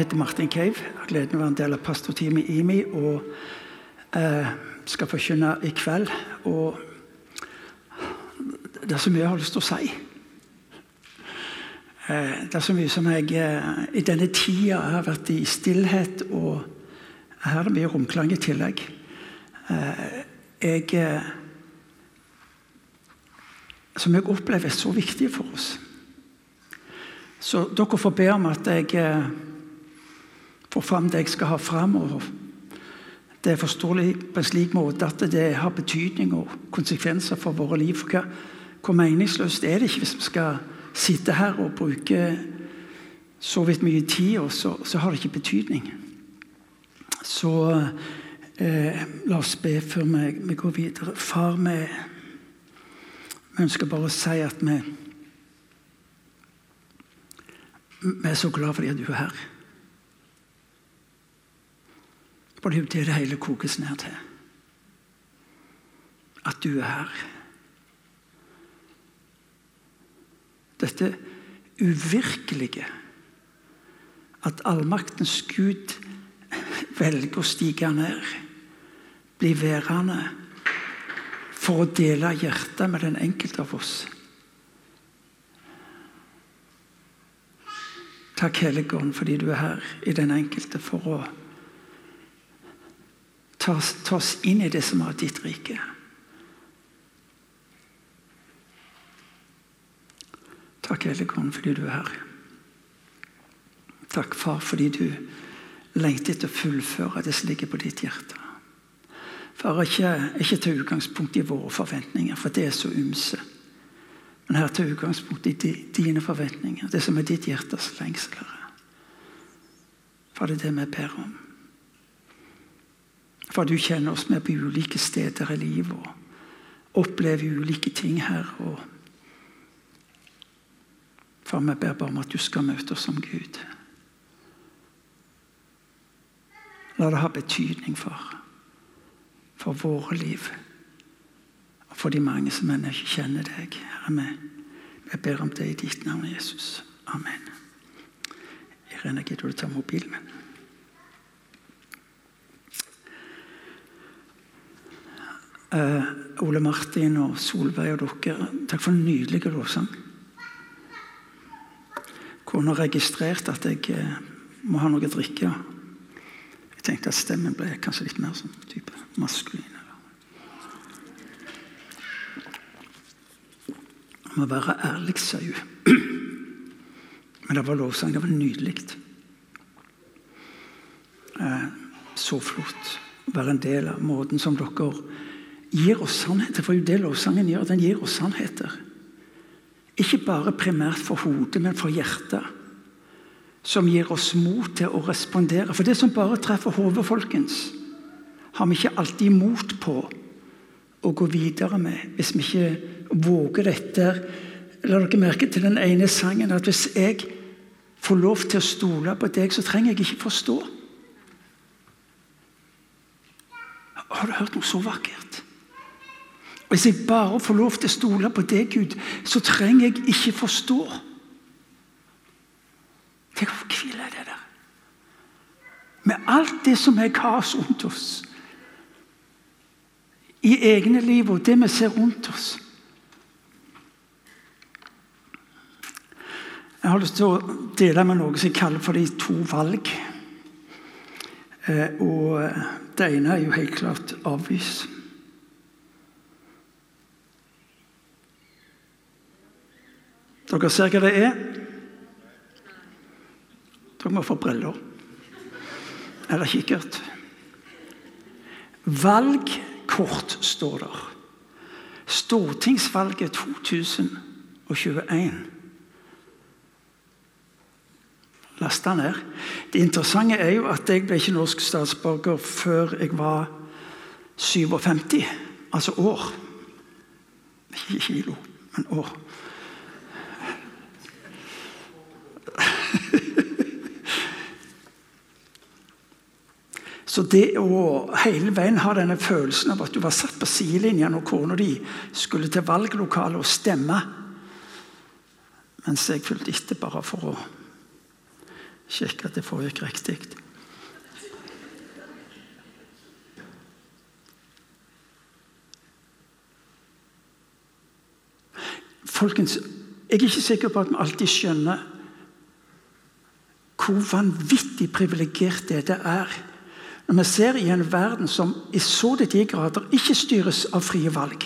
Jeg heter Martin Cave. Jeg har gleden av å være en del av pastorteamet IMI og eh, skal forkynne i kveld. Og det er så mye jeg har lyst til å si. Eh, det er så mye som jeg eh, i denne tida har vært i stillhet, og her er det mye romklang i tillegg. Eh, jeg eh, Som jeg opplever er så viktig for oss. Så dere får be om at jeg får fram det jeg skal ha fram. Det er forståelig på en slik måte at det har betydning og konsekvenser for våre liv. For hva, hvor meningsløst er det ikke hvis vi skal sitte her og bruke så vidt mye tid, og så, så har det ikke betydning. Så eh, la oss be før vi, vi går videre. Far, vi, vi ønsker bare å si at vi vi er så glad fordi du er her. For det er jo det det hele kokes ned til. At du er her. Dette uvirkelige. At allmaktens Gud velger å stige ned, bli værende, for å dele hjertet med den enkelte av oss. Takk, Hellige Ånd, fordi du er her i den enkelte for å ta, ta oss inn i det som er ditt rike. Takk, Hellige Ånd, fordi du er her. Takk, Far, fordi du lengter etter å fullføre det som ligger på ditt hjerte. Far, ikke, ikke ta utgangspunkt i våre forventninger, for det er så ymse. Men her ta utgangspunkt i dine forventninger, det som er ditt hjertes lengsel. For det er det vi ber om. For du kjenner oss med på ulike steder i livet og opplever ulike ting her. og For vi ber bare om at du skal møte oss som Gud. La det ha betydning for, for våre liv og for de mange som ennå ikke kjenner deg. Herre, jeg ber om det i ditt navn, Jesus. Amen. Irene, gidder du ta mobilen min? Uh, Ole Martin og Solveig og dere, takk for en nydelig lovsang. Kona registrerte at jeg eh, må ha noe å drikke. Jeg tenkte at stemmen ble kanskje litt mer sånn type maskulin. Jeg må være ærlig, sa hun. Men det var lovsang. Det var nydelig. Eh, så flott å være en del av måten som dere gir oss sannheter. For det lovsangen gjør. Den gir oss sannheter. Ikke bare primært for hodet, men for hjertet. Som gir oss mot til å respondere. For det som bare treffer hodet, folkens, har vi ikke alltid mot på å gå videre med hvis vi ikke våger dette. La dere merke til den ene sangen at hvis jeg får lov til å stole på deg, så trenger jeg ikke forstå. Har du hørt noe så vakkert? Hvis jeg bare får lov til å stole på deg, Gud, så trenger jeg ikke forstå. Tenk hvor hvile er det der? Med alt det som er kaos rundt oss i egne liv og det vi ser rundt oss. Jeg har lyst til å dele med noe som jeg kaller for de to valg. Eh, og det ene er jo helt klart avvis. Dere ser hva det er? Dere må få briller. Eller kikkert. Valgkort står der. Stortingsvalget 2021. Last den ned. Det interessante er jo at jeg ble ikke norsk statsborger før jeg var 57. Altså år. Ikke kilo, men år. Så det å hele veien ha denne følelsen av at du var satt på sidelinja når kona di skulle til valglokalet og stemme, mens jeg fulgte etter bare for å sjekke at det foregikk riktig. Folkens, jeg er ikke sikker på at vi alltid skjønner hvor vanvittig privilegert det er når vi ser i en verden som i så til de grader ikke styres av frie valg,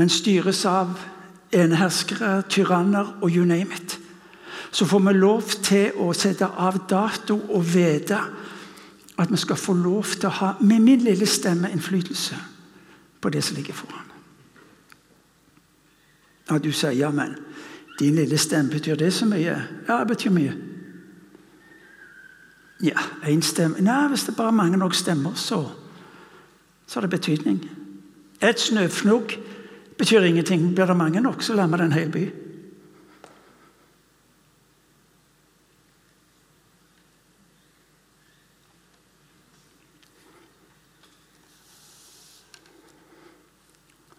men styres av eneherskere, tyranner og you name it, så får vi lov til å sette av dato og vite at vi skal få lov til å ha, med min lille stemme, innflytelse på det som ligger foran. Ja, du sier ja, men din lille stemme, betyr det så mye? Ja, det betyr mye. Ja, én stemme Nei, hvis det bare er mange nok stemmer, så, så har det betydning. Et snøfnugg betyr ingenting. Blir det mange nok, så lammer det en hel by.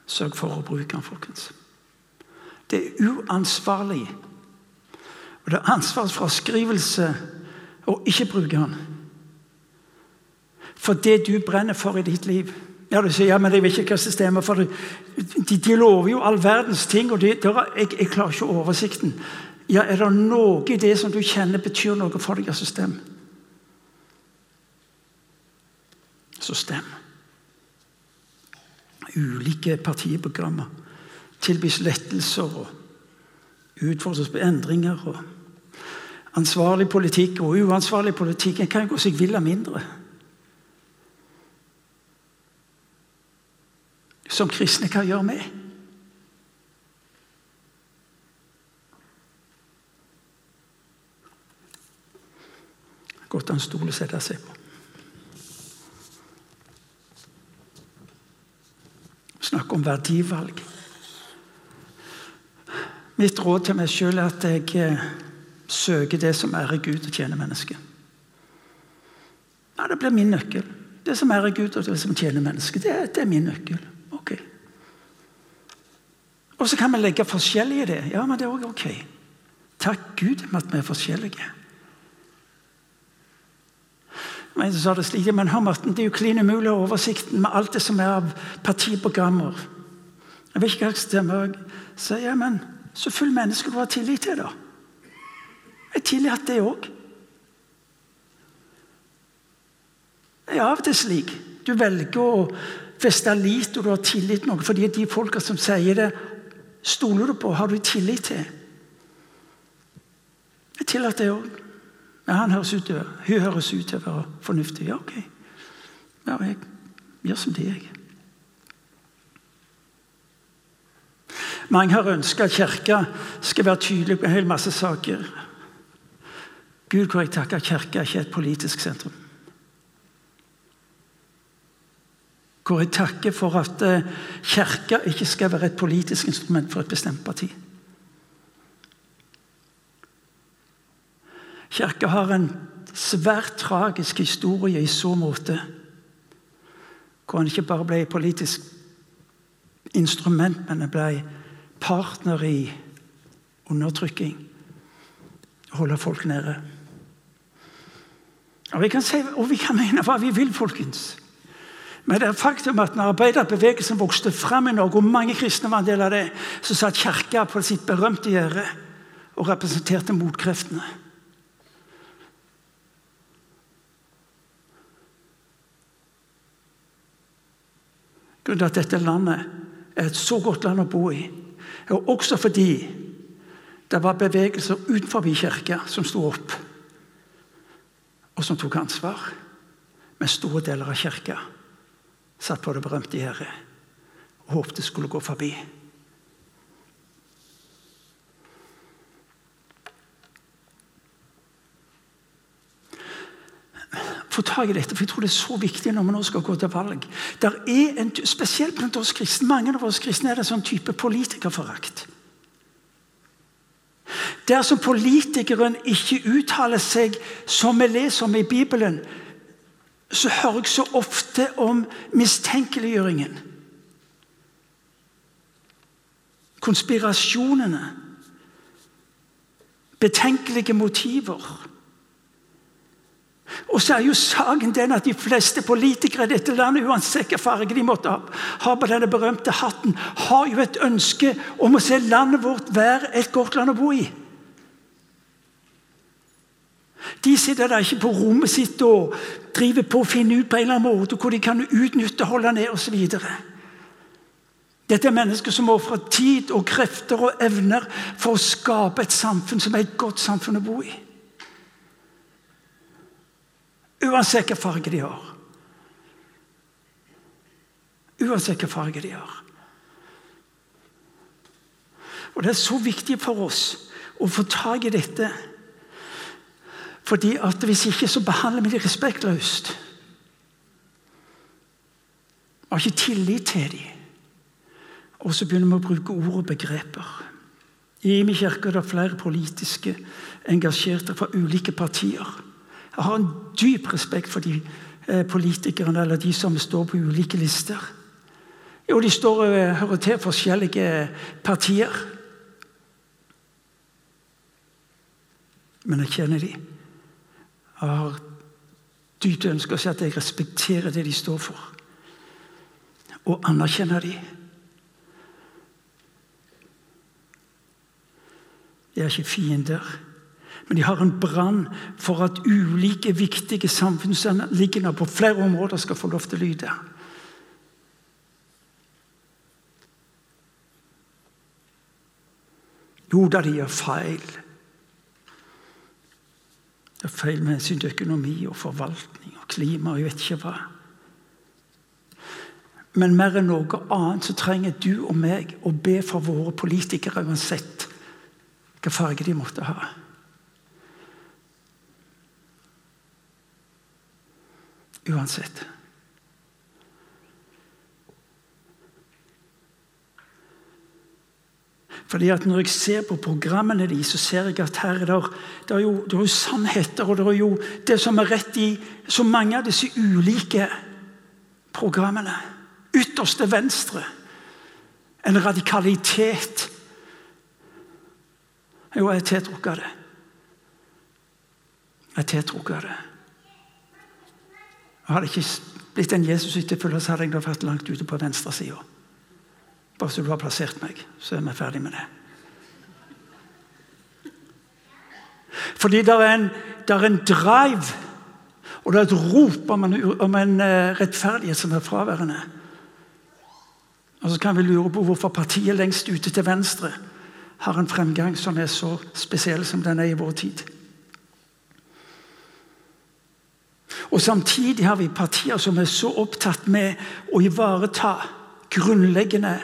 Sørg for å bruke den, folkens. Det er uansvarlig. Og det er ansvarsfraskrivelse å ikke bruke den. For det du brenner for i ditt liv Ja, Du sier ja, men jeg vet ikke hva systemet for. De, de lover jo all verdens ting, og de, der, jeg, jeg, klarer ikke oversikten. Ja, Er det noe i det som du kjenner betyr noe for deg av system? Så stem. Ulike partiprogrammer tilbys lettelser og utfordres på endringer. og Ansvarlig politikk og uansvarlig politikk en kan gå seg vill av mindre. Som kristne kan gjøre med. Godt an stol å sette seg på. Snakk om verdivalg. Mitt råd til meg sjøl er at jeg eh, søker det som ærer Gud og tjener mennesket. Ja, Det blir min nøkkel. Det som ærer Gud og det som tjener mennesket, det, det er min nøkkel. Ok. Og så kan vi legge forskjellig i det. Ja, men det er òg ok. Takk Gud for at vi er forskjellige. Men, så sa det slik, men hør, Martin, det er jo klin umulig å ha oversikten med alt det som er av partiprogrammer. Jeg vet ikke hva jeg stemmer. Så, ja, men så full menneske du har tillit til, da. Jeg tillater det òg. Det er av og til slik. Du velger å feste lit og du har tillit til noe fordi de folka som sier det, stoler du på, har du tillit til. Jeg tillater det òg. Men han høres ut til, hun høres ut til å være fornuftig. Ja, ok. Ja, jeg gjør som det, jeg. Mange har ønska at Kirka skal være tydelig på en hel masse saker. Gud, hvor jeg takker Kirka ikke er et politisk sentrum. Hvor jeg takker for at eh, Kirka ikke skal være et politisk instrument for et bestemt parti. Kirka har en svært tragisk historie i så måte. Hvor han ikke bare ble politisk instrument, men han ble partner i undertrykking. Holde folk nede. Og vi, kan si, og vi kan mene hva vi vil, folkens. Men det er faktum at når arbeiderbevegelsen vokste fram i Norge, og mange kristne var en del av det, så satt Kirka på sitt berømte gjerde og representerte motkreftene. Grunnen til at dette landet er et så godt land å bo i, er også fordi det var bevegelser utenfor kirka som sto opp, og som tok ansvar. Men store deler av kirka satt på det berømte gjerdet og håpte det skulle gå forbi. få tak i dette, for jeg tror det er så viktig når vi nå skal gå til valg. Der er en, spesielt blant oss kristne, Mange av oss kristne er det sånn type politikerforakt. Dersom politikeren ikke uttaler seg som vi leser om i Bibelen, så hører jeg så ofte om mistenkeliggjøringen. Konspirasjonene. betenkelige motiver. Og så er jo saken den at de fleste politikere i dette landet, uansett hvilken farge de måtte ha på denne berømte hatten, har jo et ønske om å se landet vårt være et godt land å bo i. De sitter der ikke på rommet sitt og driver på å finne ut på en eller annen måte hvor de kan utnytte, holde ned osv. Dette er mennesker som ofrer tid og krefter og evner for å skape et samfunn som er et godt samfunn å bo i. Uansett hvilken farge de har. Uansett hvilken farge de har. Og Det er så viktig for oss å få tak i dette. Fordi at Hvis ikke så behandler vi dem respektløst. Vi har ikke tillit til dem. Og så begynner vi å bruke ord og begreper. I min kirke er det flere politiske engasjerte fra ulike partier. Jeg har en dyp respekt for de eh, politikerne eller de som står på ulike lister. Jo, de står og eh, hører til forskjellige partier. Men jeg kjenner de. Jeg har dypt ønske å si at jeg respekterer det de står for. Og anerkjenner de. De er ikke fiender. Men de har en brann for at ulike viktige samfunnsanliggender på flere områder skal få lov til å lyde. Jo da, de gjør feil. Det er feil med hensyn til økonomi og forvaltning og klima og jeg vet ikke hva. Men mer enn noe annet så trenger du og meg å be for våre politikere uansett hvilken farge de måtte ha. uansett. Fordi at Når jeg ser på programmene de, så ser jeg at her er det, det, er jo, det er jo sannheter og det er jo det som er rett i så mange av disse ulike programmene. Ytterste venstre. En radikalitet. Jo, jeg er tiltrukket av det. Jeg er tiltrukket av det. Jeg hadde ikke blitt en Jesus-etterfølger, så hadde jeg vært langt ute på venstresida. Bare så du har plassert meg, så er vi ferdig med det. Fordi det er en, det er en drive, og det er et rop om en, om en uh, rettferdighet som er fraværende. Og Så kan vi lure på hvorfor partiet lengst ute til venstre har en fremgang som er så spesiell som den er i vår tid. Og Samtidig har vi partier som er så opptatt med å ivareta grunnleggende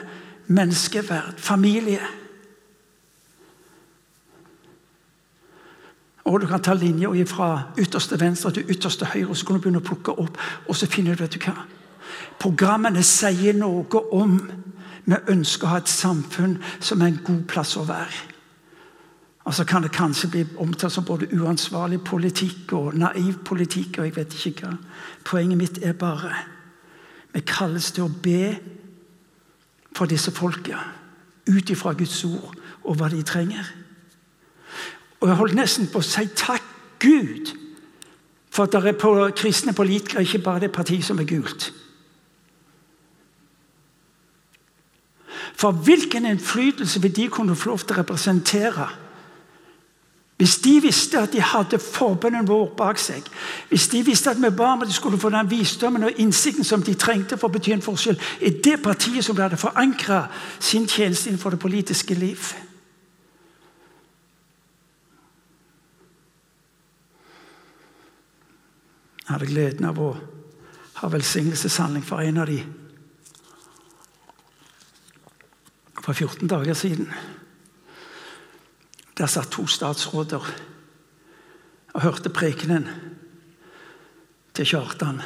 menneskeverd, familie. Og Du kan ta linja fra ytterste venstre til ytterste høyre og så kan du begynne å plukke opp. Og så finner du vet du hva? Programmene sier noe om vi ønsker å ha et samfunn som er en god plass å være. Og så kan det kanskje bli omtalt som både uansvarlig politikk og naiv politikk. og jeg vet ikke hva. Poenget mitt er bare vi kalles til å be for disse folka ut ifra Guds ord og hva de trenger. Og Jeg holdt nesten på å si takk Gud for at det er på kristne politikere ikke bare det partiet som er gult. For hvilken innflytelse vil de kunne få lov til å representere? Hvis de visste at de hadde forbønnen vår bak seg, hvis de visste at vi ba om at de skulle få den visdommen og innsikten som de trengte for å bety en forskjell, i det partiet som hadde forankra sin tjeneste innenfor det politiske liv Jeg hadde gleden av å ha velsignelseshandling for en av de for 14 dager siden. Der satt to statsråder og hørte prekenen til Kjartan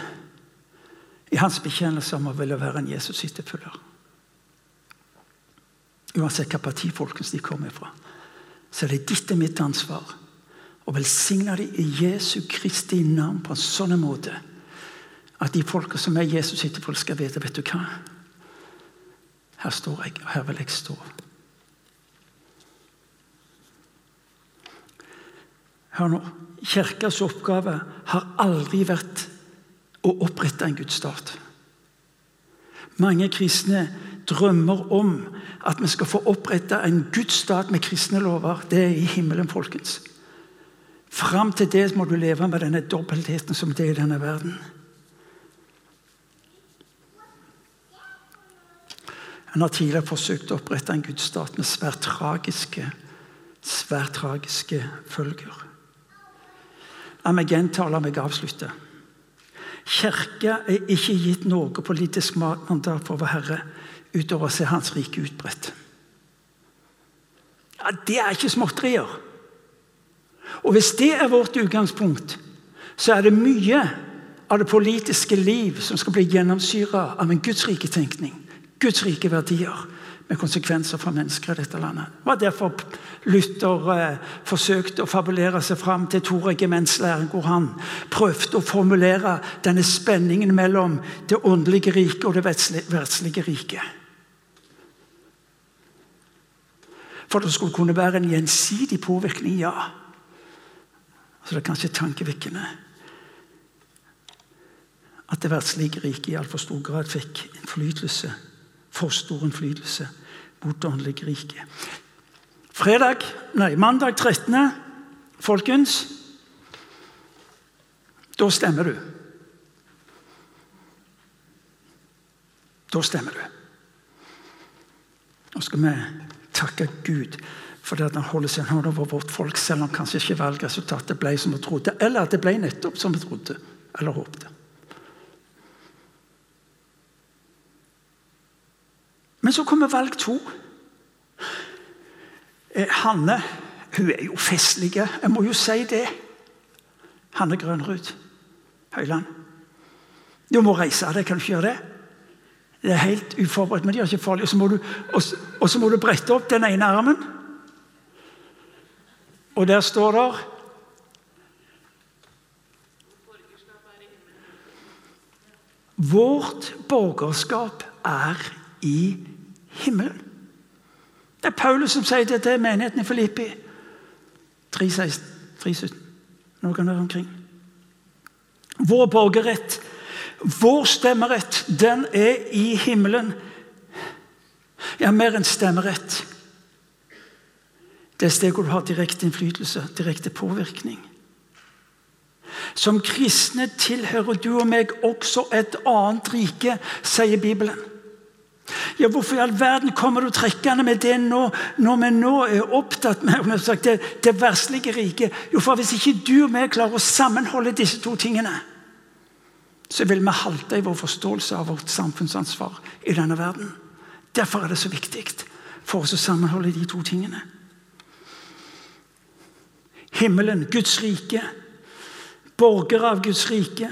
i hans bekjennelse om å ville være en Jesus-etterfølger. Uansett hva parti folkens de kommer fra, så er det ditt og mitt ansvar å velsigne dem i Jesu Kristi navn på en sånn måte at de folka som er Jesus-etterfølgere, skal vite vet du hva? Her står jeg, og her vil jeg stå. Hør nå. Kirkas oppgave har aldri vært å opprette en gudsstat. Mange kristne drømmer om at vi skal få opprette en gudsstat med kristne lover. Det er i himmelen, folkens. Fram til det må du leve med denne dobbeltheten som det er i denne verden. En har tidligere forsøkt å opprette en gudsstat med svært tragiske, svært tragiske følger. La meg gjenta og la meg avslutte. Kirka er ikke gitt noe politisk mandat for vår herre utover å se Hans rike utbredt. Ja, det er ikke småtterier. Og hvis det er vårt utgangspunkt, så er det mye av det politiske liv som skal bli gjennomsyra av en Guds rike tenkning. Guds rike verdier med konsekvenser for mennesker i dette landet. Det var derfor Luther eh, forsøkte å fabulere seg fram til toregimentslæren, hvor han prøvde å formulere denne spenningen mellom det åndelige riket og det verdslige riket. For det skulle kunne være en gjensidig påvirkning, ja. Så det er kanskje tankevekkende at det verdslige riket i altfor stor grad fikk innflytelse for stor innflytelse mot det åndelige riket. Fredag, nei, mandag 13., folkens Da stemmer du. Da stemmer du. Nå skal vi takke Gud for det at han holder sin hånd over vårt folk, selv om kanskje ikke valgresultatet ble som vi trodde, eller at det ble nettopp som vi trodde eller håpte. Men så kommer valg to. Eh, Hanne hun er jo festlig. Jeg må jo si det. Hanne Grønrud Høyland. Du må reise deg, kan du ikke gjøre det? Det er helt uforberedt, men det er ikke farlig. Og så må du, må du brette opp den ene armen. Og der står det Vårt borgerskap er i himmelen himmelen. Det er Paulus som sier det til menigheten i Filippi 3.17. Noe kan være omkring. Vår borgerrett, vår stemmerett, den er i himmelen. Ja, mer enn stemmerett. Det er et sted hvor du har direkte innflytelse, direkte påvirkning. Som kristne tilhører du og meg også et annet rike, sier Bibelen. Ja, Hvorfor i all verden kommer du trekkende med det nå, når vi nå er opptatt med sagt, det, det verslige riket? Jo, for Hvis ikke du og vi klarer å sammenholde disse to tingene, så vil vi halte i vår forståelse av vårt samfunnsansvar i denne verden. Derfor er det så viktig for oss å sammenholde de to tingene. Himmelen, Guds rike, borgere av Guds rike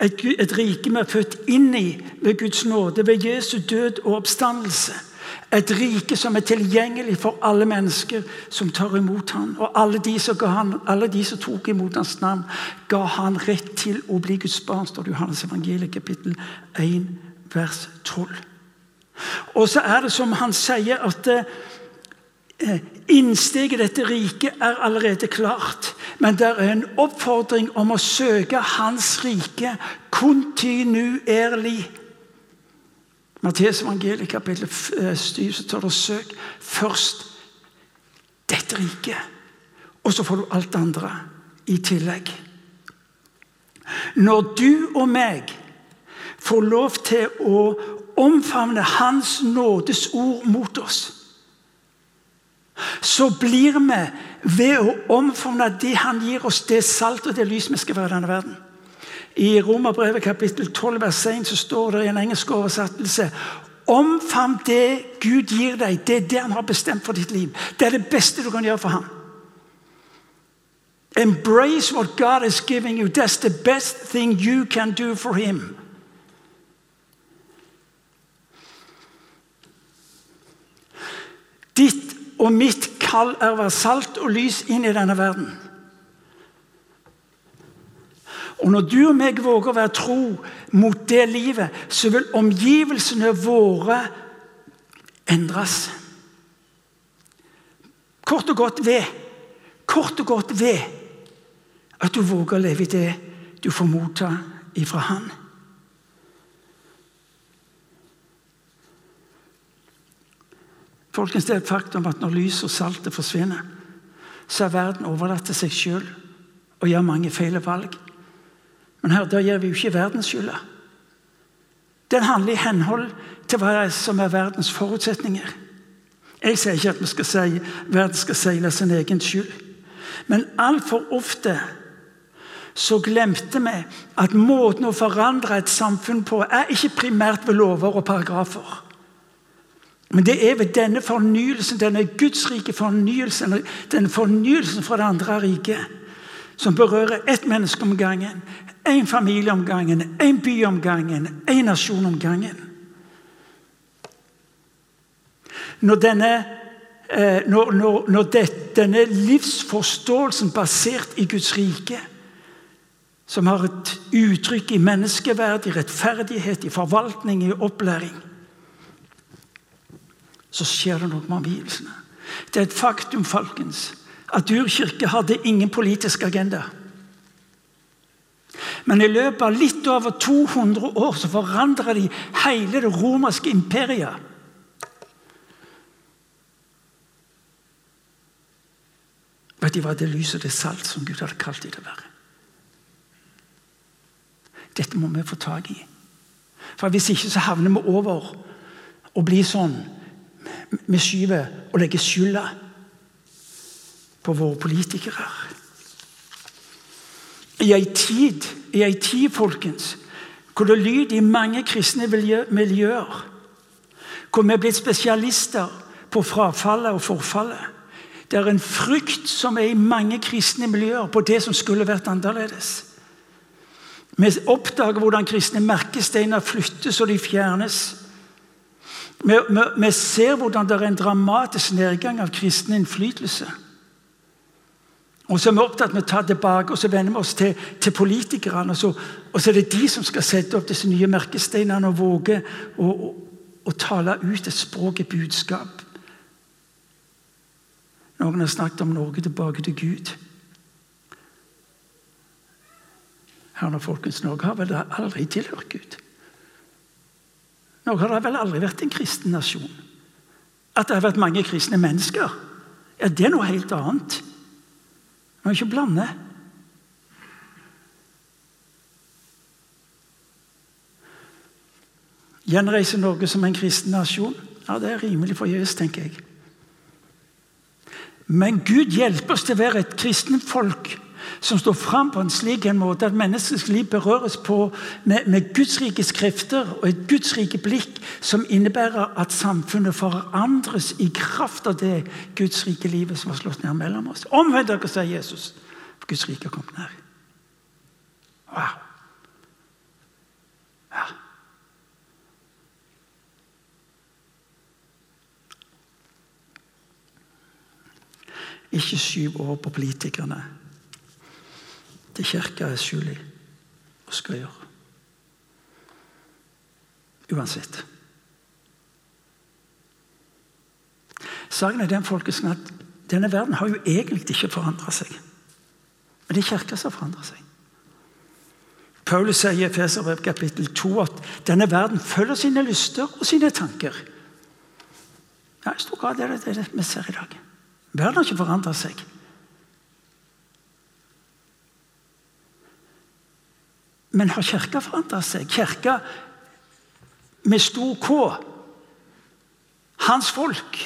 et, et rike vi er født inn i ved Guds nåde, ved Jesu død og oppstandelse. Et rike som er tilgjengelig for alle mennesker som tar imot ham. Og alle de som, han, alle de som tok imot hans navn, ga han rett til å bli Guds barn, står det i Johannes evangeliet kapittel 1, vers 12. Og så er det som han sier, at eh, innsteget i dette riket er allerede klart. Men det er en oppfordring om å søke Hans rike kontinuerlig. Matteus evangeliet kapittel 7 eh, står det 'søk først dette riket'. Og så får du alt det andre i tillegg. Når du og meg får lov til å omfavne Hans nådes ord mot oss, så blir vi ved å omfavne det han gir oss, det salt og det lys vi skal være i denne verden. I Romerbrevet kapittel 12 vers 1 så står det i en engelsk oversettelse Omfavn det Gud gir deg. Det er det han har bestemt for ditt liv. Det er det beste du kan gjøre for ham. Embrace what God is giving you. That's the best thing you can do for him. Ditt og mitt kall er å være salt og lys inn i denne verden. Og Når du og meg våger å være tro mot det livet, så vil omgivelsene våre endres. Kort og godt ved. Kort og godt ved At du våger å leve i det du får motta ifra Han. Folkens, Det er et faktum at når lys og saltet forsvinner, så er verden overlatt til seg sjøl og gjør mange feil valg. Men her, da gir vi jo ikke verden skylda. Den handler i henhold til hva som er verdens forutsetninger. Jeg sier ikke at vi skal si, verden skal seile sin egen skyld. Men altfor ofte så glemte vi at måten å forandre et samfunn på er ikke primært ved lover og paragrafer. Men det er ved denne fornyelsen, denne gudsrike fornyelsen, denne fornyelsen fra det andre riket, som berører ett menneske om gangen, én familie om gangen, én by om gangen, én nasjon om gangen. Når denne, eh, når, når, når det, denne livsforståelsen basert i Guds rike, som har et uttrykk i menneskeverd, i rettferdighet, i forvaltning, i opplæring Så skjer det noe med omgivelsene. Det er et faktum folkens, at urkirke hadde ingen politisk agenda. Men i løpet av litt over 200 år så forandra de hele det romerske imperiet. Vet de hva det lys og det salt som Gud hadde kalt dem til å være? Dette må vi få tak i. For Hvis ikke så havner vi over og blir sånn Vi skyver og legger skylda på våre politikere. I ei tid, i ei tid folkens, hvor det lyder i mange kristne miljøer, hvor vi er blitt spesialister på frafallet og forfallet. Det er en frykt som er i mange kristne miljøer på det som skulle vært annerledes. Vi oppdager hvordan kristne merkesteiner flyttes og de fjernes. Vi, ser hvordan det er en dramatisk nedgang av kristen innflytelse. Og så er vi opptatt med å ta tilbake og så vender vi oss til, til politikerne. Og så, og så, er det de som skal sette opp disse nye merkesteinene og våge å, å, å tale ut et språk, et budskap. Noen har snakket om Norge tilbake til Gud. Her nå, folkens, Norge har vel aldri tilhørt Gud. Norge har vel aldri vært en kristen nasjon. At det har vært mange kristne mennesker, ja, det er noe helt annet. Man må ikke blande. Gjenreise Norge som en kristen nasjon? Ja, Det er rimelig forgjeves, tenker jeg. Men Gud hjelper oss til å være et kristent folk som står fram på en slik en måte at menneskets liv berøres på med, med Guds rike skrifter og et Guds rike blikk som innebærer at samfunnet forandres i kraft av det Guds rike livet som har slått ned mellom oss. Omvend dere, sier Jesus, for Guds rike har kommet nær. Wow. Ja. Ikke skyv over på politikerne til kirka er skyldig og skal gjøre. Uansett. Saken er den folkesen at denne verden har jo egentlig ikke forandra seg. Men det er kirka som forandrer seg. Paulus sier i Efeserbrev kapittel 2 at denne verden følger sine lyster og sine tanker. Ja, I stor grad er det det vi ser i dag. Verden har ikke forandra seg. Men har Kirka forandra seg? Kirka med stor K. Hans folk.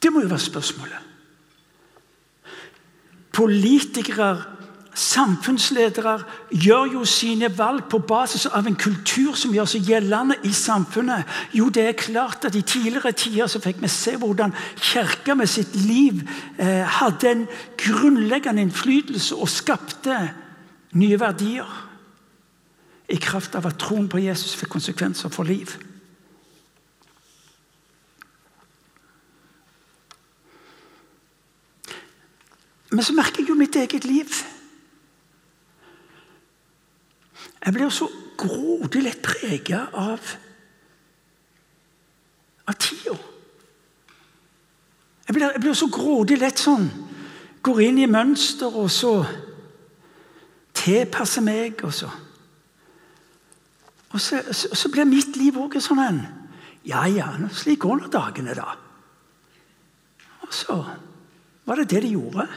Det må jo være spørsmålet. Politikere Samfunnsledere gjør jo sine valg på basis av en kultur som gjør seg gjeldende i samfunnet. Jo, det er klart at I tidligere tider så fikk vi se hvordan Kirka med sitt liv eh, hadde en grunnleggende innflytelse og skapte nye verdier. I kraft av at troen på Jesus fikk konsekvenser for liv. Men så merker jeg jo mitt eget liv. Jeg blir så grådig lett prega av av tida. Jeg blir, jeg blir så grådig lett sånn. Går inn i mønster, og så tilpasser meg, og så Og så, så, så blir mitt liv òg sånn en Ja, ja, slik går nå dagene, da. Og så var det det de gjorde.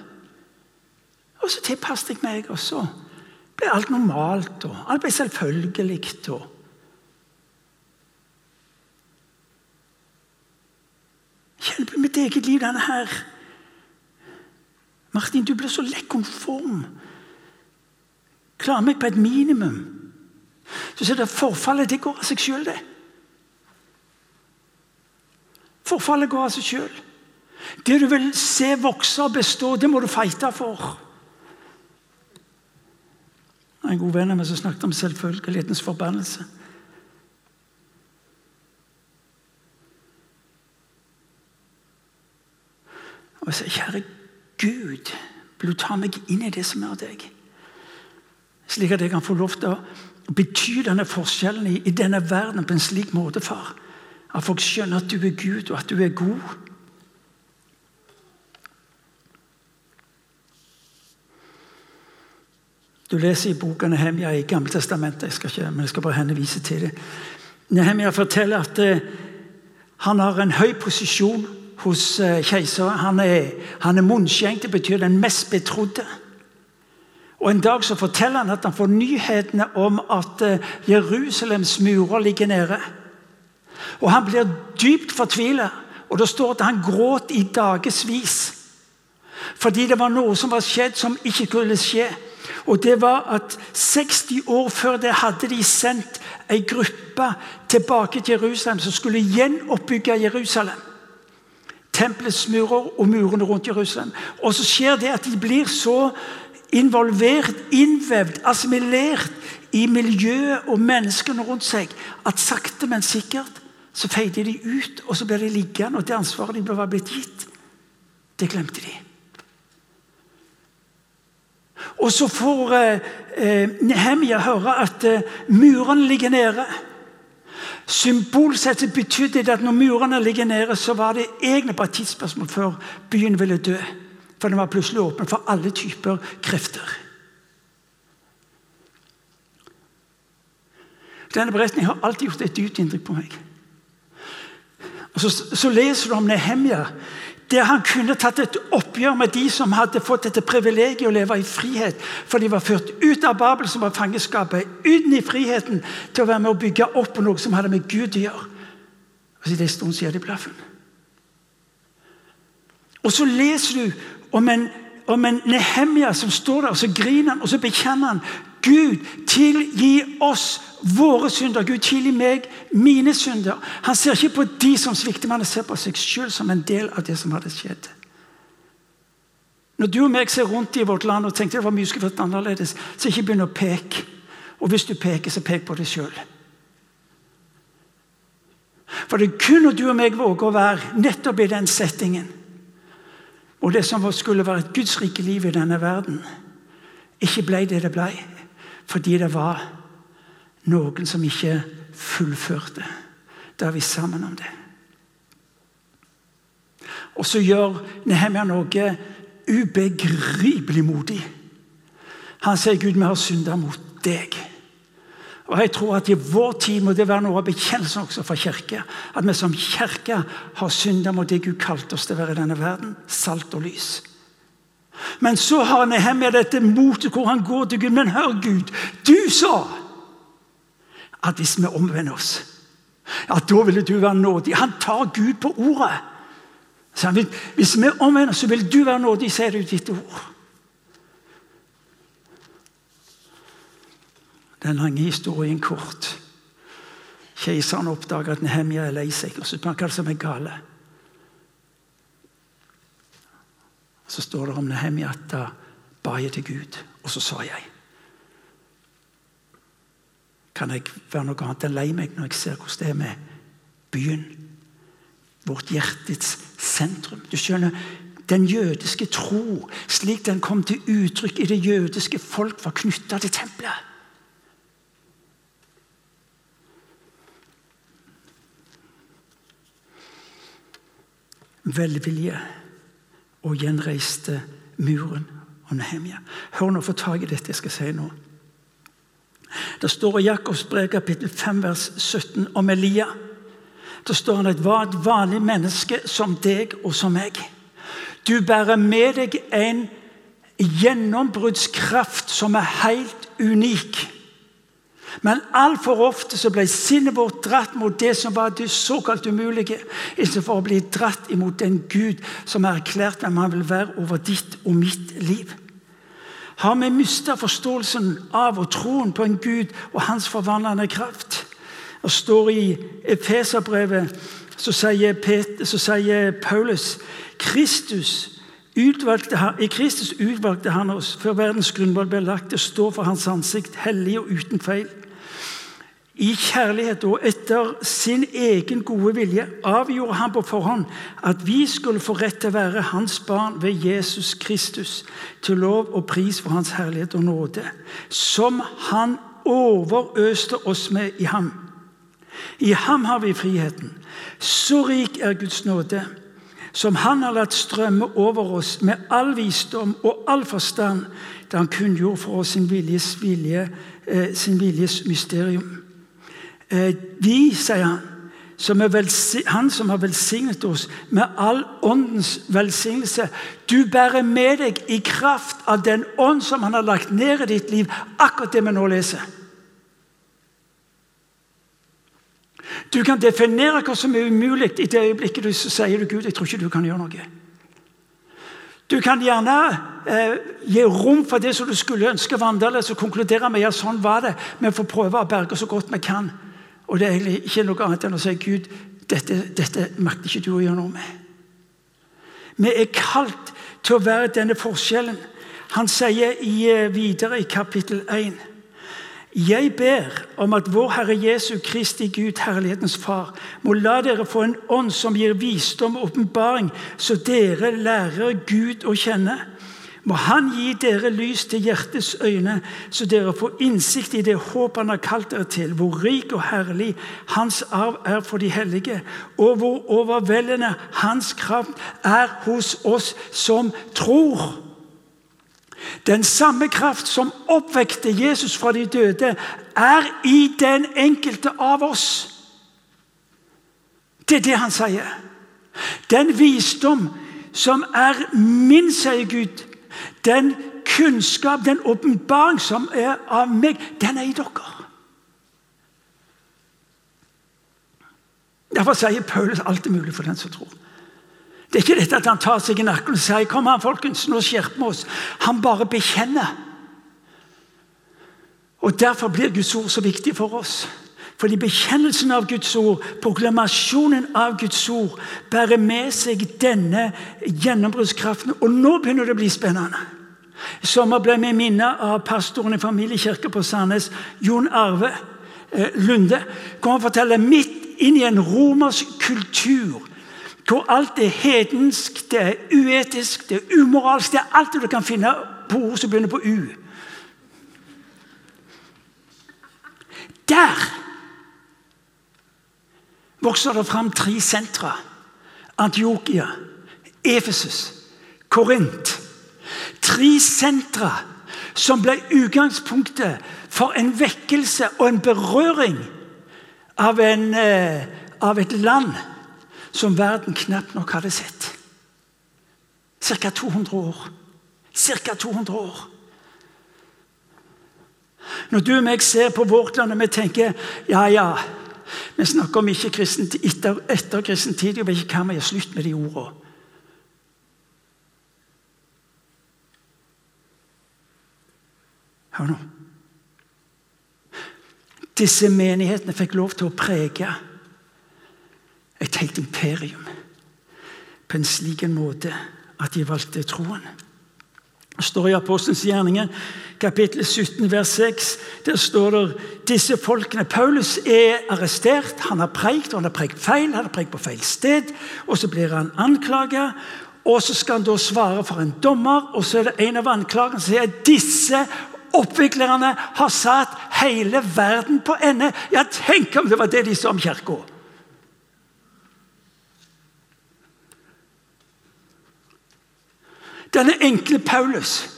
Og så tilpasset jeg meg, og så ble alt normalt. og Alt ble selvfølgelig. og Hjelp mitt eget liv, denne her. Martin, du blir så lett konform. Klarer meg på et minimum. Så ser du Forfallet det går av seg sjøl, det. Forfallet går av seg sjøl. Det du vil se vokse og bestå, det må du fighte for. En god venn av meg som snakket om selvfølgelighetens forbannelse. Og jeg sier, kjære Gud, vil du ta meg inn i det som er deg? Slik at jeg kan få lov til å bety denne forskjellen i, i denne verden på en slik måte, far. At folk skjønner at du er Gud, og at du er god. Du leser i boka Nehemia i Gammeltestamentet. Jeg skal ikke, men jeg skal bare henvise til det. Nehemia forteller at eh, han har en høy posisjon hos eh, keiseren. Han er, han er munnskjenk, det betyr den mest betrodde. Og En dag så forteller han at han får nyhetene om at eh, Jerusalems murer ligger nede. Og Han blir dypt fortvilet. Og Det står at han gråt i dagevis. Fordi det var noe som var skjedd som ikke skulle skje. Og det var at 60 år før det hadde de sendt ei gruppe tilbake til Jerusalem som skulle gjenoppbygge Jerusalem. Tempelets murer og murene rundt Jerusalem. Og så skjer det at de blir så involvert, innvevd, assimilert i miljøet og menneskene rundt seg at sakte, men sikkert så feider de ut, og så blir de liggende. Og det ansvaret de var blitt gitt, det glemte de. Og så får eh, eh, Nehemia høre at eh, murene ligger nede. Symbolsett betydde det at når murene ligger nede, så var det egentlig bare tidsspørsmål før byen ville dø. For den var plutselig åpen for alle typer krefter. Denne beretningen har alltid gjort et dypt inntrykk på meg. Og så, så leser du om Nehemia der han kunne tatt et oppgjør med de som hadde fått dette privilegiet å leve i frihet. For de var ført ut av Babel, som var fangeskapet, uten i friheten til å være med å bygge opp noe som hadde med Gud å gjøre. Og så det det stund sier de blaffen. Og så leser du om en, om en Nehemia som står der, og så griner han, og så bekjenner han Gud, tilgi oss våre synder. Gud, tilgi meg mine synder. Han ser ikke på de som svikter, men han ser på seg selv som en del av det som hadde skjedd. Når du og meg ser rundt i vårt land og tenker det var mye skulle vært annerledes, så ikke begynn å peke. Og hvis du peker, så pek på deg sjøl. For det er kun når du og meg våger å være nettopp i den settingen, og det som skulle være et Guds rike liv i denne verden, ikke ble det det ble. Fordi det var noen som ikke fullførte. Da er vi sammen om det. Og så gjør Nehemia noe ubegripelig modig. Han sier, 'Gud, vi har synda mot deg'. Og jeg tror at I vår tid må det være noe av bekjennelsen også for kirke. At vi som kirke har synda mot det Gud kalte oss til å være i denne verden. Salt og lys. Men så har Nehemia dette motet hvor han går til Gud. Men hør, Gud, du sa at hvis vi omvender oss, at da ville du være nådig. Han tar Gud på ordet. Så han vil, hvis vi omvender oss, så vil du være nådig, sier du ditt ord. Den lange historien kort. Keiseren oppdager at Nehemia er lei seg, og så spør han som er gale. Så står det om Nehemia at da ba jeg til Gud, og så sa jeg Kan jeg være noe annet enn lei meg når jeg ser hvordan det er med byen? Vårt hjertets sentrum. Du skjønner, Den jødiske tro, slik den kom til uttrykk i det jødiske folk, var knytta til tempelet. velvilje og gjenreiste muren og Nehemia. Hør nå, få tak i dette jeg skal si nå. Det står i Jakobs brev kapittel 5 vers 17 om Elia. Da står han at var et vanlig menneske som deg og som meg. Du bærer med deg en gjennombruddskraft som er helt unik. Men altfor ofte så ble sinnet vårt dratt mot det som var det såkalt umulige, istedenfor å bli dratt imot den Gud som har erklært hvem han vil være over ditt og mitt liv. Har vi mista forståelsen av og troen på en Gud og hans forvandlende kraft? Det står i Efeserbrevet, så så sier Paulus Kristus Utvalgte, I Kristus utvalgte han oss før verdens grunnvoll ble lagt til å stå for hans ansikt, hellig og uten feil i kjærlighet og etter sin egen gode vilje avgjorde han på forhånd at vi skulle få rett til å være hans barn ved Jesus Kristus, til lov og pris for hans herlighet og nåde, som han overøste oss med i ham. I ham har vi friheten. Så rik er Guds nåde, som han har latt strømme over oss med all visdom og all forstand, da han kunngjorde for oss sin viljes, vilje, eh, sin viljes mysterium Eh, vi, sier han, som han som har velsignet oss med all åndens velsignelse. Du bærer med deg i kraft av den ånd som han har lagt ned i ditt liv, akkurat det vi nå leser. Du kan definere hva som er umulig i det øyeblikket du sier du, Gud, jeg tror ikke du kan gjøre noe. Du kan gjerne eh, gi rom for det som du skulle ønske var annerledes, og konkludere med ja, sånn var det. Vi får prøve å berge så godt vi kan. Og det er egentlig ikke noe annet enn å si Gud, dette, dette makter ikke du å gjøre noe med. Vi er kalt til å være denne forskjellen. Han sier eh, videre i kapittel 1 Jeg ber om at vår Herre Jesu Kristi Gud, Herlighetens Far, må la dere få en ånd som gir visdom og åpenbaring, så dere lærer Gud å kjenne må Han gi dere lys til hjertets øyne, så dere får innsikt i det håp Han har kalt dere til, hvor rik og herlig Hans arv er for de hellige, og hvor overveldende Hans kraft er hos oss som tror. Den samme kraft som oppvekte Jesus fra de døde, er i den enkelte av oss. Det er det han sier. Den visdom som er min, sier Gud, den kunnskap, den åpenbaring som er av meg, den er i dere. Derfor sier Paulus alt er mulig for den som tror. Det er ikke dette at han tar seg i nakken og sier kom an folkens, nå skjerper vi oss. Han bare bekjenner. Og Derfor blir Guds ord så viktig for oss. Fordi bekjennelsen av Guds ord, proklamasjonen av Guds ord, bærer med seg denne gjennombruddskraften. Og nå begynner det å bli spennende. I sommer ble vi minnet av pastoren i familiekirka på Sandnes, Jon Arve eh, Lunde. Kom og fortelle midt inn i en romersk kultur hvor alt er hedensk, det er uetisk, det er umoralsk. Det er alt du kan finne på ord som begynner på U. Der vokser det fram tre sentre. Antiokia, Efesus, Korint. Tre sentre som ble utgangspunktet for en vekkelse og en berøring av, en, eh, av et land som verden knapt nok hadde sett. Ca. 200 år. Ca. 200 år. Når du og meg ser på vårt land og vi tenker ja, ja vi snakker om ikke kristen, etter, etter kristen tid. Jeg vet ikke hva vi gjør slutt med de ordene. Hør nå. Disse menighetene fikk lov til å prege et helt imperium på en slik måte at de valgte troen. Det står i Apostelens gjerninger, kapittel 17, vers 6. Der står det disse folkene Paulus er arrestert. Han har preikt, og han har preikt feil. Han har preikt på feil sted. og Så blir han anklaget. Og så skal han da svare for en dommer, og så er det en av anklagene som sier disse oppviklerne har satt hele verden på ende. Ja, Tenk om det var det de sa om kirka! Denne enkle Paulus.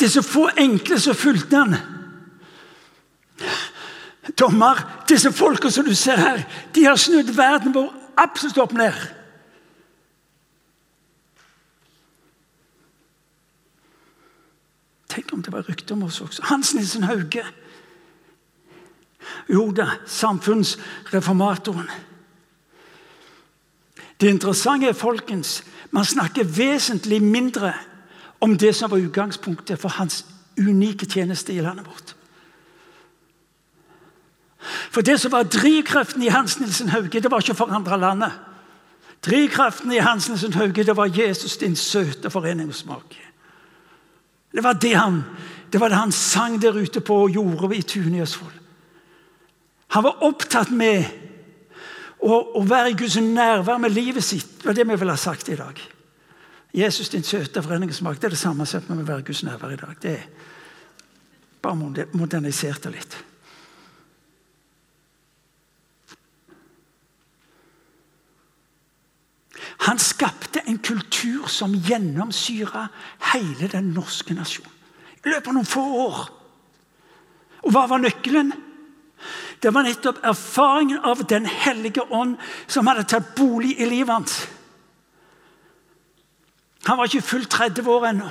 Disse få enkle som fulgte han. Dommer, disse folka som du ser her, de har snudd verden vår absolutt opp ned. Tenk om det var rykter om oss også. Hans Nilsen Hauge. Jo da, samfunnsreformatoren. Det interessante er folkens, man snakker vesentlig mindre om det som var utgangspunktet for hans unike tjeneste i landet vårt. For det som var drivkraften i Hans Nilsen Hauge, det var ikke å forandre landet. Drivkraften i Hans Nilsen Hauge, det var Jesus, din søte foreningssmak. Det var det han, det var det han sang der ute på jordet i Tune i Østfold. Han var opptatt med å, være i Guds nærvær med livet sitt. Det var det vi ville ha sagt i dag. Jesus, din søte foreningsmakt. det er det samme som med å være i Guds nærvær i dag. Det er bare modernisert det litt. Han skapte en kultur som gjennomsyra hele den norske nasjonen. I løpet av noen få år. Og hva var nøkkelen? Det var nettopp erfaringen av Den hellige ånd som hadde tatt bolig i livet hans. Han var ikke fullt 30 år ennå.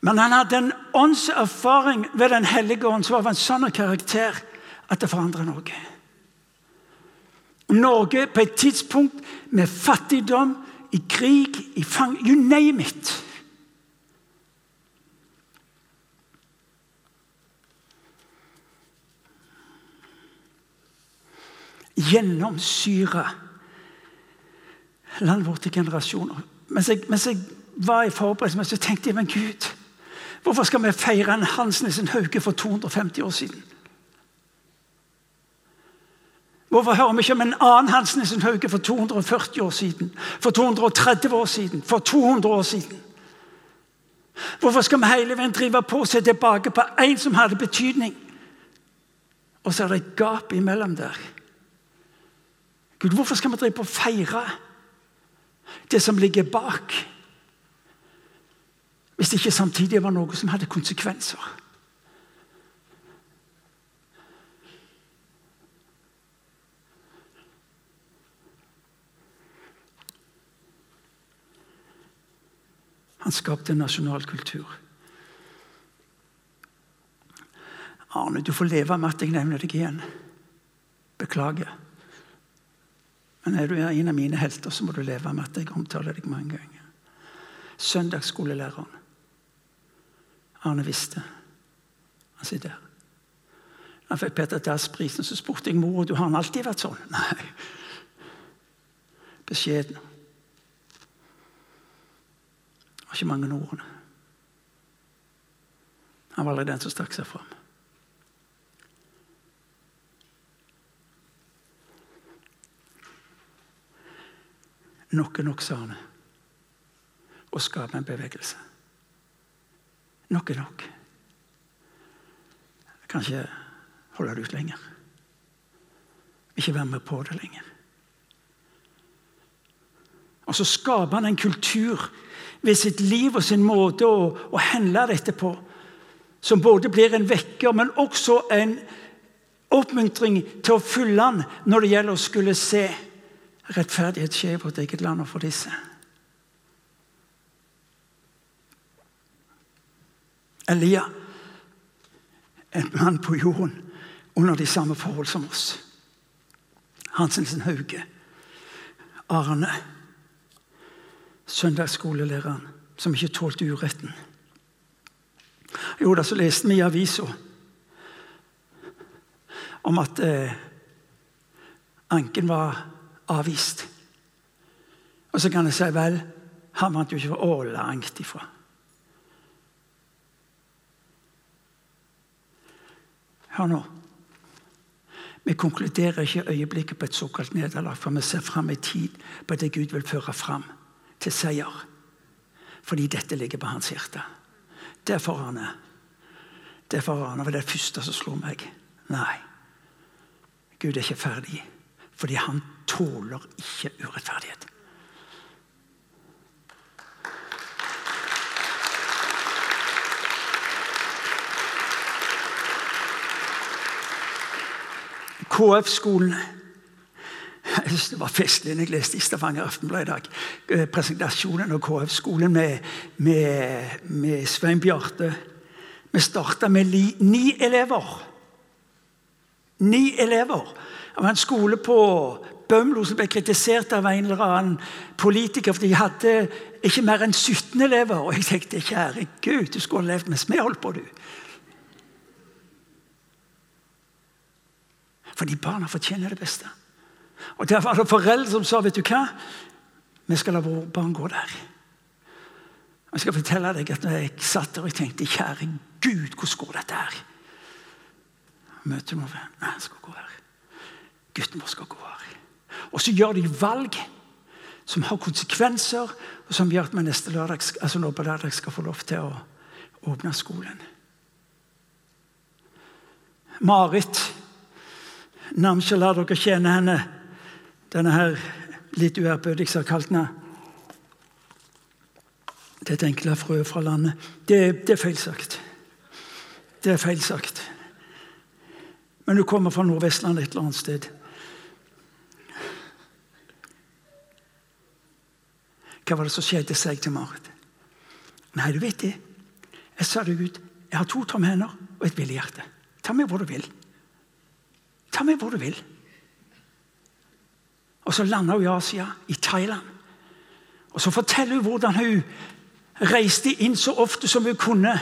Men han hadde en åndserfaring ved Den hellige ånd som var av en sånn karakter at det forandra Norge. Norge på et tidspunkt med fattigdom, i krig, i fang You name it. Gjennomsyra landet vårt i generasjoner. Mens jeg, mens jeg var i forberedelse, så tenkte jeg men Gud, hvorfor skal vi feire en Hansnes Hauge for 250 år siden? Hvorfor hører vi ikke om en annen Hans Nissen Hauge for 240 år siden? For 230 år siden? For 200 år siden? Hvorfor skal vi hele veien drive på og se tilbake på én som hadde betydning? Og så er det et gap imellom der. Gud, hvorfor skal vi drive på og feire det som ligger bak? Hvis det ikke samtidig var noe som hadde konsekvenser. Han skapte en nasjonal kultur. Arne, du får leve med at jeg nevner deg igjen. Beklager. Men er du en av mine helter, så må du leve med at jeg omtaler deg mange ganger. Søndagsskolelæreren. Arne visste. Han sitter der. Han fikk Peter Dass-prisen, så spurte jeg mor du har han alltid vært sånn. Nei. Beskjeden Det var ikke mange ordene. Han var aldri den som stakk seg fram. Nok er nok, sa han, Og skape en bevegelse. Nok er nok. Jeg kan ikke holde det ut lenger. Ikke være med på det lenger. Og så skaper han en kultur ved sitt liv og sin måte å, å handle dette på. Som både blir en vekker, men også en oppmuntring til å fylle han når det gjelder å skulle se rettferdighet skje i vårt eget land og for disse. Elia, en mann på jorden under de samme forhold som oss. Hansen Hauge. Arne søndagsskolelæreren som ikke tålte uretten. Jo da, så leste vi i avisa om at eh, anken var avvist. Og så kan jeg si vel, han vant jo ikke for fra langt ifra. Hør nå. Vi konkluderer ikke øyeblikket på et såkalt nederlag, for vi ser fram i tid på det Gud vil føre fram til seier. Fordi dette ligger på hans hjerte. Derfor, Arne, derfor Arne, var det første som slo meg. Nei, Gud er ikke ferdig. Fordi han tåler ikke urettferdighet. KF-skolen jeg synes Det var festlig når jeg leste i Stavanger Aftenblad i dag. Eh, presentasjonen av KF-skolen med, med, med, Svein Bjarte. Vi starta med li, ni elever. Ni elever. Det var en skole på Bømlo som ble kritisert av en eller annen politiker for de hadde ikke mer enn 17 elever. Og jeg tenkte kjære Gud, du skulle ha levd mens vi holdt på, du. Fordi barna fortjener det beste. Og Derfor var det foreldre som sa vet du hva, vi skal la våre barn gå der. Jeg skal fortelle deg at når jeg satt der og tenkte kjære Gud, hvordan går dette her? Møter noen Nei, han skal gå her. Gutten vår skal gå her. Og så gjør de valg som har konsekvenser, og som gjør at vi neste lørdag, altså nå på lørdag skal få lov til å åpne skolen. Marit lar dere kjenne henne, denne her litt uærbødig som har kalt henne. Det er et enkle frø fra landet. Det, det er feil sagt. Det er feil sagt. Men hun kommer fra Nordvestlandet et eller annet sted. Hva var det som skjedde seg til Marit? Nei, du vet det. Jeg sa det ut. Jeg har to tomme hender og et villig hjerte. Ta med hvor du vil. Ta med hvor du vil. Og så landa hun i Asia, i Thailand. Og så forteller hun hvordan hun reiste inn så ofte som hun kunne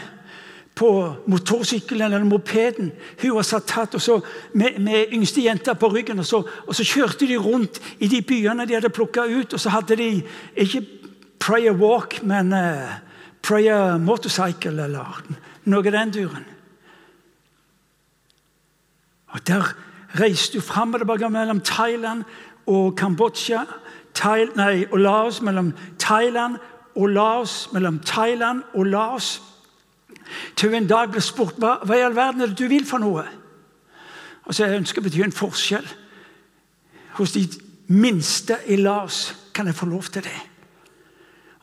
på motorsykkelen eller mopeden. Hun var satt tatt, og så med, med yngste jenta på ryggen. Og så, og så, kjørte de rundt i de byene de hadde plukka ut. Og så hadde de ikke prayer walk, men uh, prayer motorcycle eller noe av den duren. Og der reiste hun fram og tilbake mellom Thailand og Kambodsja. Thail, nei, og Laos, mellom Thailand og Laos, mellom Thailand og Laos. Til en dag ble spurt hva, hva i all verden er det du vil for noe. Og så Jeg ønsker å bety en forskjell. Hos de minste i Laos kan jeg få lov til det.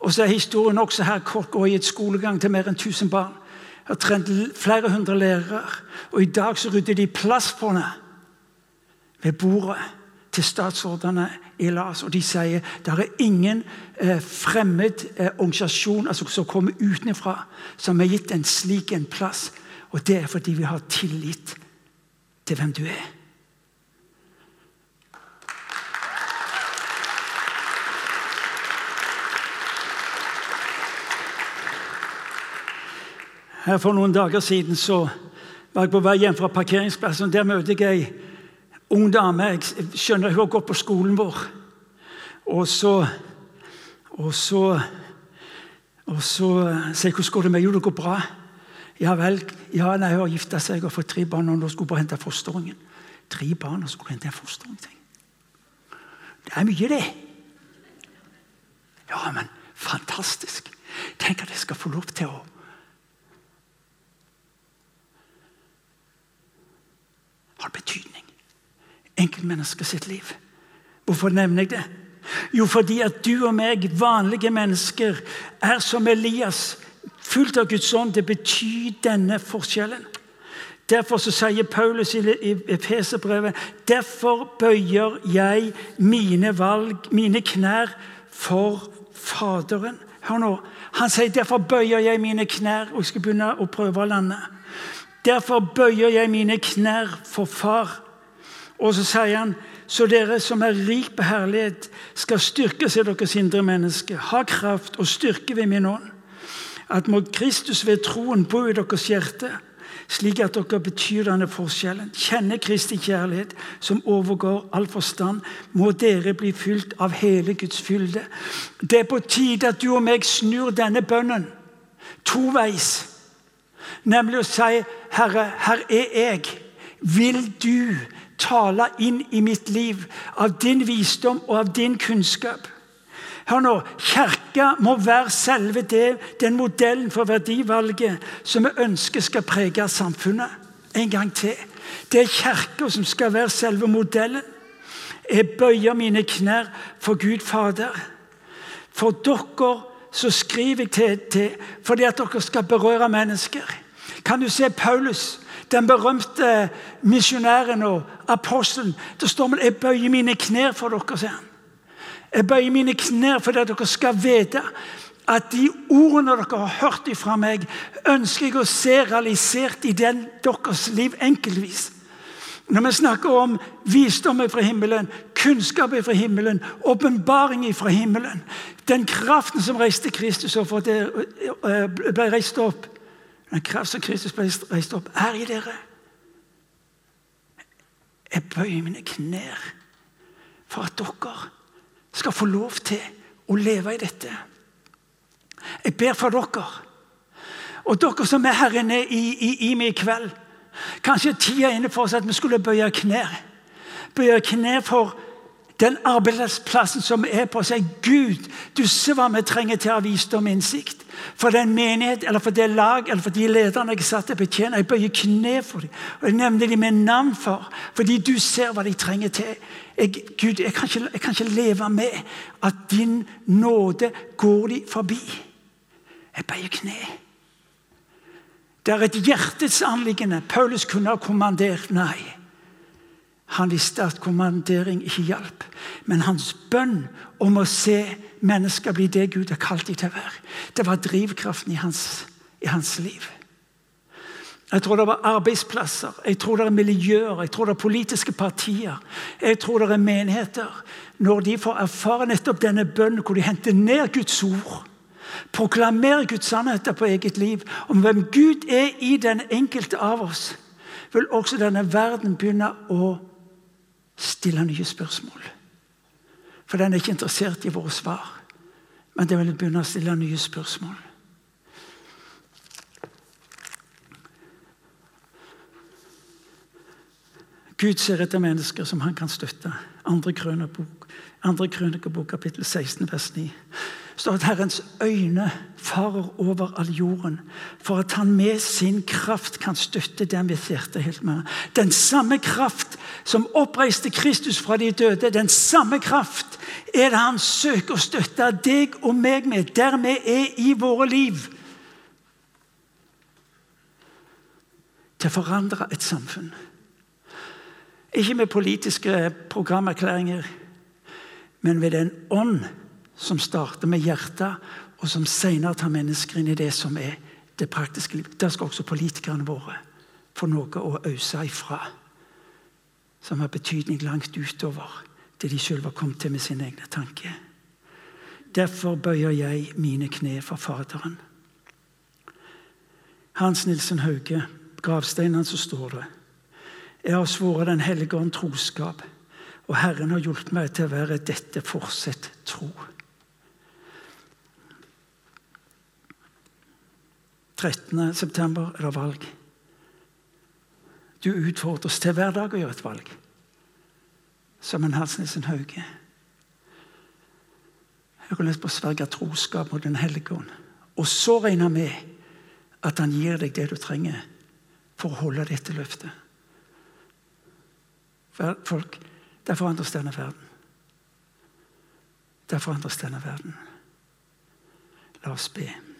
Og så er historien også her kort og i et skolegang til mer enn 1000 barn. Har trent flere hundre lærere, og i dag så rydder de plass på henne ved bordet til statsrådene i LAS. Og de sier det er ingen eh, fremmed eh, organisasjon altså, som kommer utenfra, som har gitt en slik en plass. Og det er fordi vi har tillit til hvem du er. Her For noen dager siden så var jeg på vei hjem fra parkeringsplassen. Der møter jeg ung dame. Jeg skjønner hun har gått på skolen vår. Og så Og så og så sier jeg 'Hvordan går det med?' 'Jo, det går bra.' 'Ja vel.' 'Ja, nei, hun har gifta seg og fått tre barn, og nå skulle hun bare hente fosterungen.' Tre barn, og skulle hente en fosterung. Det er mye, det. Ja, men fantastisk. Tenk at jeg skal få lov til å Har betydning enkeltmennesket sitt liv. Hvorfor nevner jeg det? Jo, fordi at du og meg, vanlige mennesker, er som Elias, fullt av Guds ånd. Det betyr denne forskjellen. Derfor så sier Paulus i Efeserbrevet derfor bøyer jeg mine valg, mine knær, for Faderen. Hør nå. Han sier derfor bøyer jeg mine knær, og jeg skal begynne å prøve å lande. Derfor bøyer jeg mine knær for Far og så sier han så dere som er rik på herlighet, skal styrkes i deres indre menneske. Ha kraft og styrke ved min ånd. At må Kristus ved troen bo i deres hjerte, slik at dere betyr denne forskjellen. Kjenne Kristi kjærlighet, som overgår all forstand. Må dere bli fylt av hele Guds fylde. Det er på tide at du og meg snur denne bønnen toveis. Nemlig å si, Herre, her er jeg. Vil du tale inn i mitt liv av din visdom og av din kunnskap. Hør nå, Kirka må være selve det, den modellen for verdivalget som vi ønsker skal prege samfunnet. En gang til. Det er Kirka som skal være selve modellen. Jeg bøyer mine knær for Gud Fader. For dere så skriver jeg til, til fordi at dere skal berøre mennesker. Kan du se Paulus? den berømte misjonæren og apostelen. Det står med 'Jeg bøyer mine knær for dere', sier han. Jeg bøyer mine knær for at dere skal vite at de ordene dere har hørt fra meg, ønsker jeg å se realisert i den, deres liv enkeltvis. Når vi snakker om visdom fra himmelen, kunnskap fra himmelen, åpenbaring fra himmelen Den kraften som reiste Kristus det eh, ble reist opp Den kraft som Kristus ble reist opp, er i dere. Jeg bøyer mine knær for at dere skal få lov til å leve i dette. Jeg ber for dere. Og dere som er her inne i, i, i meg i kveld. Kanskje tida er inne for oss at vi skulle bøye knær. Bøye knær for den arbeidsplassen som er på. Si Gud, du ser hva vi trenger til av visdom og innsikt. For den menighet, eller for det lag, eller for de lederne jeg satt til å betjene. Jeg bøyer kne for dem. Og jeg nevner dem med navn for, fordi du ser hva de trenger til. Jeg, Gud, jeg kan, ikke, jeg kan ikke leve med at din nåde går de forbi. Jeg bøyer kne. Det er et hjertets anliggende. Paulus kunne ha kommandert. Nei. Han visste at kommandering ikke hjalp. Men hans bønn om å se mennesker bli det Gud har kalt dem til å være, det var drivkraften i hans, i hans liv. Jeg tror det var arbeidsplasser, jeg tror det er miljøer, jeg tror det er politiske partier. Jeg tror det er menigheter. Når de får erfare nettopp denne bønnen, hvor de henter ned Guds ord proklamere Guds sannheter på eget liv, om hvem Gud er i den enkelte av oss, vil også denne verden begynne å stille nye spørsmål. For den er ikke interessert i våre svar, men den vil begynne å stille nye spørsmål. Gud ser etter mennesker som han kan støtte. Andre krønikebok, kapittel 16, vers 9 står at Herrens øyne farer over all jorden, for at han med sin kraft kan støtte dem hvis hjertet helt med. Den samme kraft som oppreiste Kristus fra de døde, den samme kraft er det han søker å støtte deg og meg med, der vi er i våre liv. Til å forandre et samfunn. Ikke med politiske programerklæringer, men ved den ånd som starter med hjertet, og som senere tar mennesker inn i det som er det praktiske liv. Der skal også politikerne våre få noe å øse ifra. Som har betydning langt utover det de selv har kommet til med sine egne tanker. Derfor bøyer jeg mine kne for Faderen. Hans Nilsen Hauge, gravsteinen så står det Jeg har svoret Den hellige ånd troskap, og Herren har hjulpet meg til å være dette fortsett tro. 13. september er det valg. Du utfordres til hver dag å gjøre et valg. Som en Halsnesen Hauge. Jeg har lyst på å sverge troskap mot Den hellige ånd. Og så regner med at han gir deg det du trenger for å holde dette løftet. Folk, Der forandres denne verden. Der forandres denne verden. La oss be.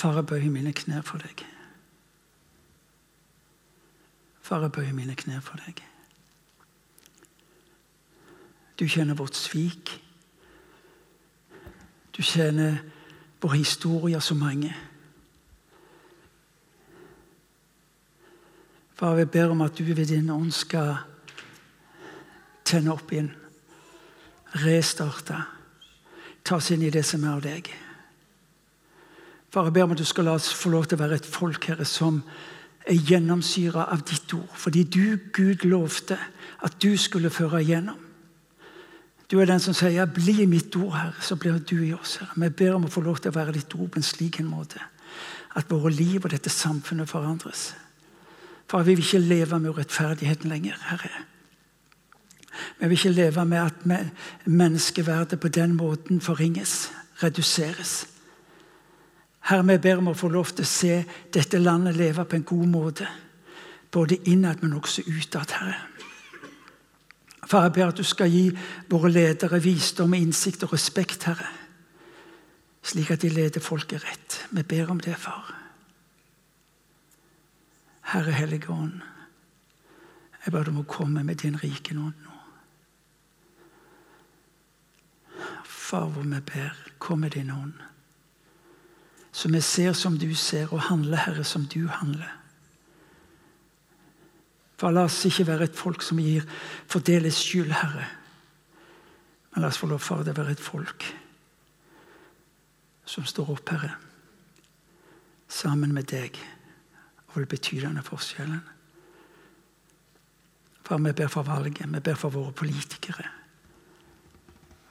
Far, jeg bøyer mine knær for deg. Far, jeg bøyer mine knær for deg. Du kjenner vårt svik. Du kjenner vår historie så mange. Far, jeg ber om at du ved din ånd skal tenne opp igjen, restarte, ta oss inn i det som er av deg. Far, jeg ber om at du skal la oss få lov til å være et folk herre, som er gjennomsyra av ditt ord. Fordi du, Gud, lovte at du skulle føre igjennom. Du er den som sier 'bli mitt ord', Herre, så blir du i oss. Herre. Vi ber om å få lov til å være ditt ord på en slik en måte at våre liv og dette samfunnet forandres. Far, vi vil ikke leve med urettferdigheten lenger, Herre. Vi vil ikke leve med at menneskeverdet på den måten forringes, reduseres. Herre, vi ber om å få lov til å se dette landet leve på en god måte. Både innad, men også utad, Herre. Far, jeg ber at du skal gi våre ledere visdom, innsikt og respekt, Herre. Slik at de leder folket rett. Vi ber om det, far. Herre Hellige Ånd, jeg ber du må komme med din rike nåd nå. Far, hvor vi ber, kom med din ånd. Så vi ser som du ser, og handler, Herre, som du handler. For La oss ikke være et folk som gir fordeles skyld, Herre. Men la oss få lov, Far, å være et folk som står opp, Herre, sammen med deg og vil bety denne forskjellen. Far, vi ber for valget, vi ber for våre politikere.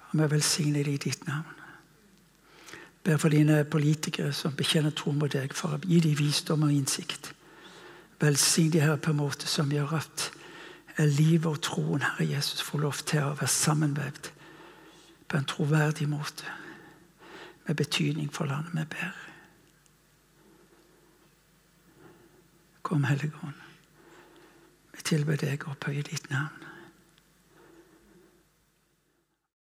Og vi velsigner dem i ditt navn. Ber for dine politikere som bekjenner tro mot deg, for å gi dem visdom og innsikt. Velsign de her på en måte som gjør at livet og troen Herre Jesus får lov til å være sammenvevd på en troverdig måte, med betydning for landet vi ber. Kom, Hellige. Vi tilber deg å opphøye ditt navn.